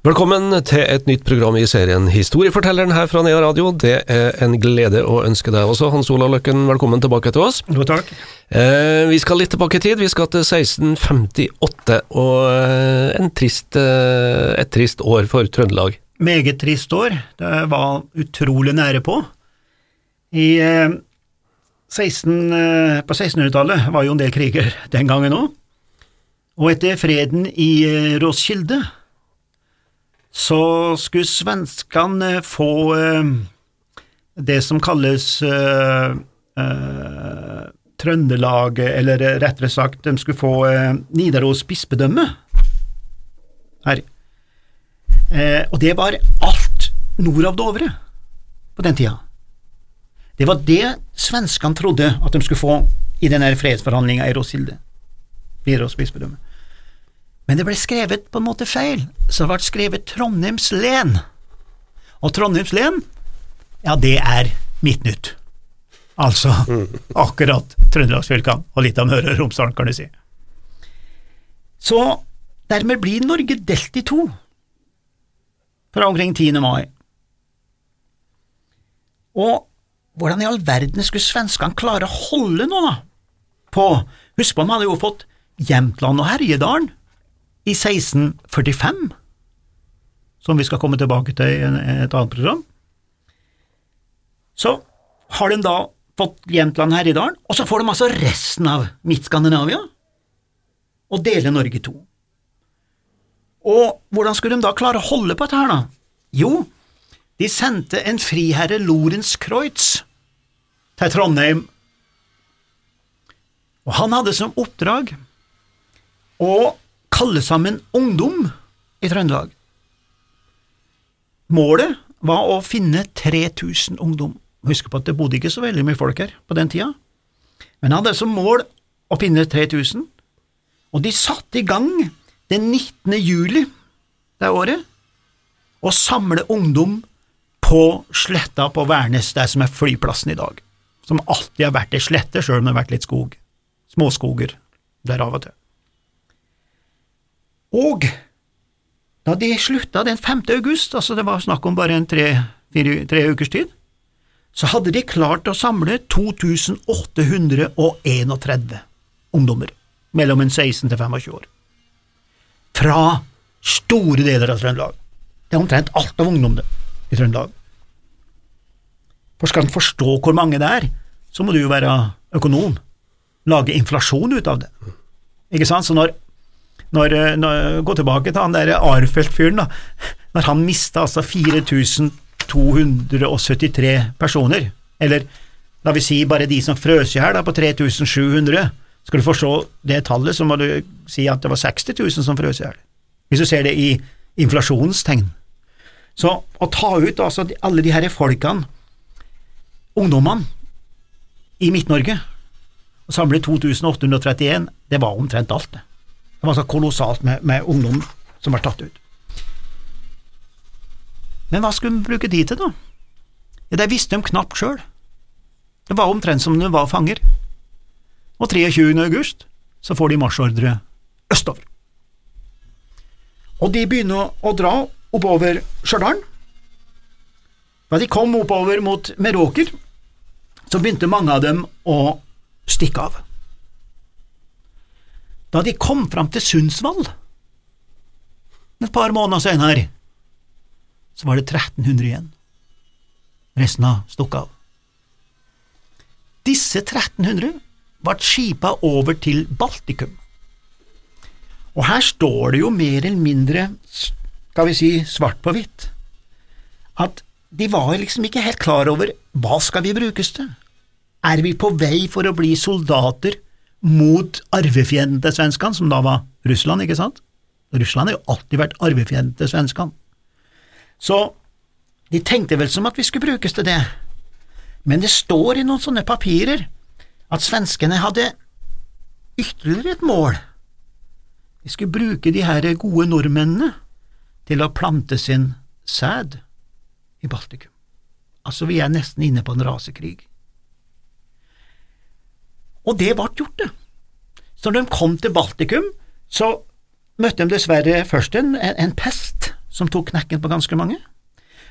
Velkommen til et nytt program i serien Historiefortelleren her fra Nea Radio. Det er en glede å ønske deg også, Hans Olav Løkken, velkommen tilbake til oss. Jo, takk. Eh, vi skal litt tilbake i tid, vi skal til 1658, og eh, en trist, eh, et trist år for Trøndelag. Meget trist år. Det var utrolig nære på. I eh, 16, eh, på 1600-tallet var jo en del kriger den gangen òg, og etter freden i Roskilde så skulle svenskene få eh, det som kalles eh, eh, Trøndelaget, eller rettere sagt, de skulle få Nidaros bispedømme her. Og det var alt nord av Dovre på den tida. Det var det svenskene trodde at de skulle få i denne fredsforhandlinga i Roskilde. Nidaros bispedømme. Men det ble skrevet på en måte feil, så det ble skrevet Trondheims len. Og Trondheims len, ja, det er Midtnytt. Altså akkurat Trøndelagsfylkene og litt av Møre og Romsdal, kan du si. Så dermed blir Norge delt i to fra omkring 10. mai. Og hvordan i all verden skulle svenskene klare å holde noe da? På Husk på, de hadde jo fått Jämtland og Herjedalen i 1645, som vi skal komme tilbake til i et annet program. Så har de da fått Jämtland Herjedalen, og så får de altså resten av Midt-Skandinavia, og deler Norge i to. Og hvordan skulle de da klare å holde på dette her, da? Jo, de sendte en friherre Lorentz Kreutz til Trondheim, og han hadde som oppdrag å kalle sammen ungdom i Trøndelag. Målet var å finne 3000 ungdom. Husk på at det bodde ikke så veldig mye folk her på den tida, men han hadde som mål å finne 3000, og de satte i gang den 19. juli det året å samle ungdom på sletta på Værnes, der som er flyplassen i dag, som alltid har vært ei slette, sjøl om det har vært litt skog, småskoger der av og til. Og da de slutta den 5. august, altså det var snakk om bare en tre, fire, tre ukers tid, så hadde de klart å samle 2831 ungdommer mellom en 16 til 25 år. Fra store deler av Trøndelag. Det er omtrent alt av ungdom i Trøndelag. For skal en forstå hvor mange det er, så må du jo være økonom, lage inflasjon ut av det. Ikke sant? Så når når, eh, når, Gå tilbake til han der Arfelt-fyren, da. Når han mista altså 4273 personer, eller la vi si bare de som frøs i hjel, på 3700, skal du forstå det tallet, så må du si at det var 60 000 som frøs i hjel. Hvis du ser det i inflasjonstegn. Så å ta ut altså alle de her folkene, ungdommene, i Midt-Norge, og samle 2831, det var omtrent alt, det. Det var så kolossalt med, med ungdom som var tatt ut. Men hva skulle de bruke de til, da? Ja, Det visste de knapt sjøl. Det var omtrent som de var fanger. Og 23. august så får de marsjordre østover. Og de begynner å dra oppover Stjørdal. Da de kom oppover mot Meråker, så begynte mange av dem å stikke av. Da de kom fram til Sundsvall, et par måneder senere, så var det 1300 igjen. Resten av stukket av. Disse 1300 ble skipa over til Baltikum. Og her står det jo mer eller mindre, skal vi si, svart på hvitt, at de var liksom ikke helt klar over hva skal vi brukes til. Er vi på vei for å bli soldater mot arvefienden til svenskene, som da var Russland, ikke sant? Russland har jo alltid vært arvefienden til svenskene. Så de tenkte vel som at vi skulle brukes til det, men det står i noen sånne papirer at svenskene hadde ytterligere et mål, de skulle bruke de her gode nordmennene til å plante sin sæd i Baltikum. Altså, vi er nesten inne på en rasekrig. Og det ble gjort, det. Så når de kom til Baltikum, så møtte de dessverre først en, en pest som tok knekken på ganske mange.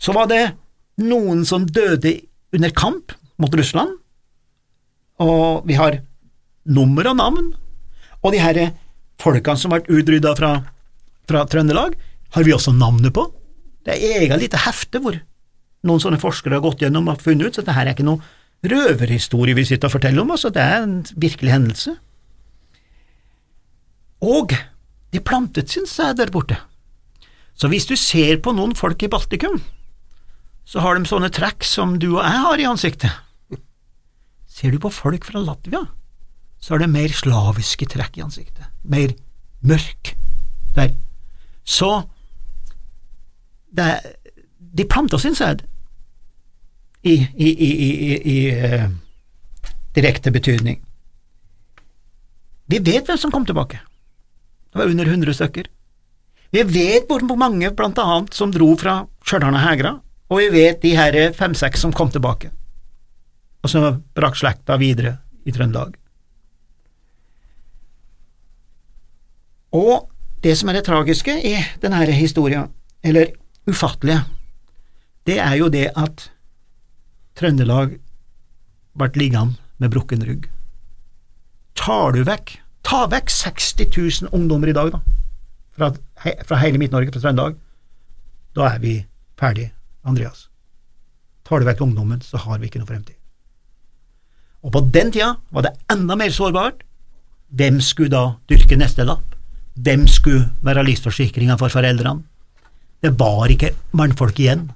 Så var det noen som døde under kamp mot Russland, og vi har nummer og navn, og de her folkene som ble utrydda fra, fra Trøndelag, har vi også navnet på. Det er eget lite hefte hvor noen sånne forskere har gått gjennom og funnet ut, så dette er ikke noe røverhistorie vi sitter og forteller om, altså det er en virkelig hendelse. Og de plantet sin sæd der borte. Så hvis du ser på noen folk i Baltikum, så har de sånne trekk som du og jeg har i ansiktet. Ser du på folk fra Latvia, så har de mer slaviske trekk i ansiktet, mer mørk der. Så det, de planta sin sæd i, i, i, i uh, direkte betydning. Vi vet hvem som kom tilbake. Det var under 100 stykker. Vi vet hvor mange, blant annet, som dro fra Stjørdal og Hegra, og vi vet de her fem-seks som kom tilbake, og som brakk slekta videre i Trøndelag. Og det som er det tragiske i denne historien, eller ufattelige, det er jo det at Trøndelag ble liggende med brukken rygg. Tar du vekk Ta vekk 60 000 ungdommer i dag, da, fra, fra hele Midt-Norge, fra Trøndelag. Da er vi ferdig, Andreas. Tar du vekk ungdommen, så har vi ikke noe fremtid. Og på den tida var det enda mer sårbart. Hvem skulle da dyrke neste lapp? Hvem skulle være livsforsikringa for foreldrene? Det var ikke mannfolk igjen.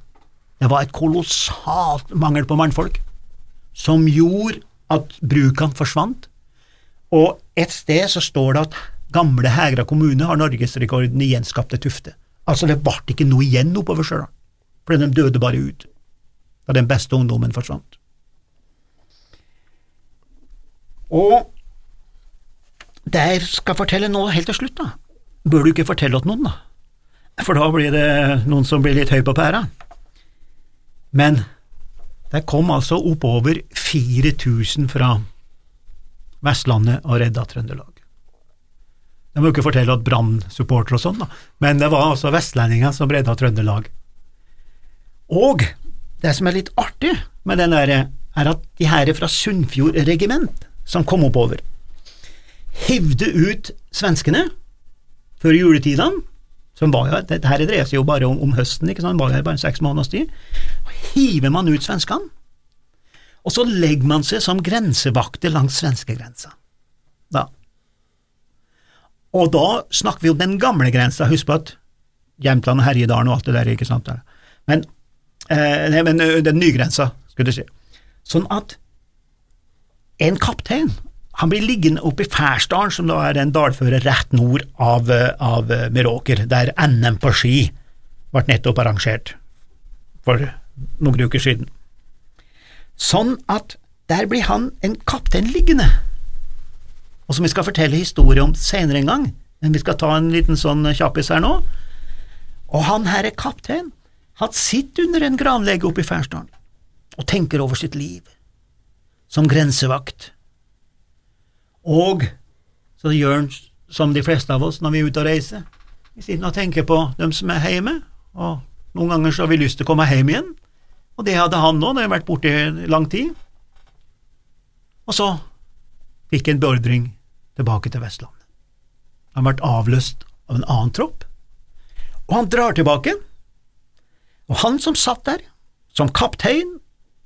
Det var et kolossalt mangel på mannfolk, som gjorde at brukene forsvant. Og et sted så står det at gamle Hegra kommune har norgesrekorden i gjenskapte Tufte. Altså, det ble ikke noe igjen oppover Stjørdal, for de døde bare ut da den beste ungdommen forsvant. Og det jeg skal fortelle nå helt til slutt, da, bør du ikke fortelle til noen, da for da blir det noen som blir litt høy på pæra. Men det kom altså oppover 4000 fra Vestlandet og redda Trøndelag. Jeg må ikke fortelle at Brann-supportere og sånn, da, men det var altså vestlendinger som redda Trøndelag. Og det som er litt artig med den der, er at de her fra Sunnfjord regiment, som kom oppover, hivde ut svenskene før juletidene som var jo, Dette her dreier seg jo bare om, om høsten, ikke sant, var jo bare seks måneders tid. Hiver man ut svenskene, og så legger man seg som grensevakter langs svenskegrensa. Da. Og da snakker vi om den gamle grensa, husk på at Jämtland og Herjedalen og alt det der, ikke sant, men, eh, nei, men eh, den nye grensa, skulle du si. Sånn at en kaptein han blir liggende oppe i Færsdalen, som da er en dalføre rett nord av, av Meråker, der NM på ski ble nettopp arrangert for noen uker siden. Sånn at der blir han en kaptein liggende, og som vi skal fortelle historie om senere en gang, men vi skal ta en liten sånn kjappis her nå. Og han her er kaptein, han sitter under en granlege oppe i Færsdalen og tenker over sitt liv som grensevakt og så gjør han som de fleste av oss når vi er ute og reiser. Vi sitter og tenker på dem som er hjemme, og noen ganger så har vi lyst til å komme hjem igjen. Og det hadde han nå, når han har vært borte i lang tid. Og så fikk han beordring tilbake til Vestlandet. Han ble avløst av en annen tropp, og han drar tilbake. Og han som satt der, som kaptein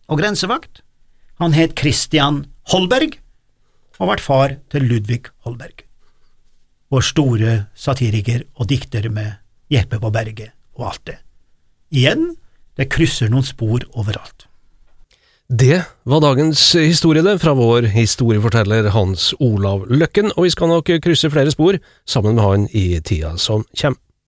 og grensevakt, han het Christian Holberg og vært far til Ludvig Holberg, vår store satiriker og dikter med Jeppe på berget og alt det. Igjen, det krysser noen spor overalt. Det var dagens historie det, fra vår historieforteller Hans Olav Løkken, og vi skal nok krysse flere spor sammen med han i tida som kommer.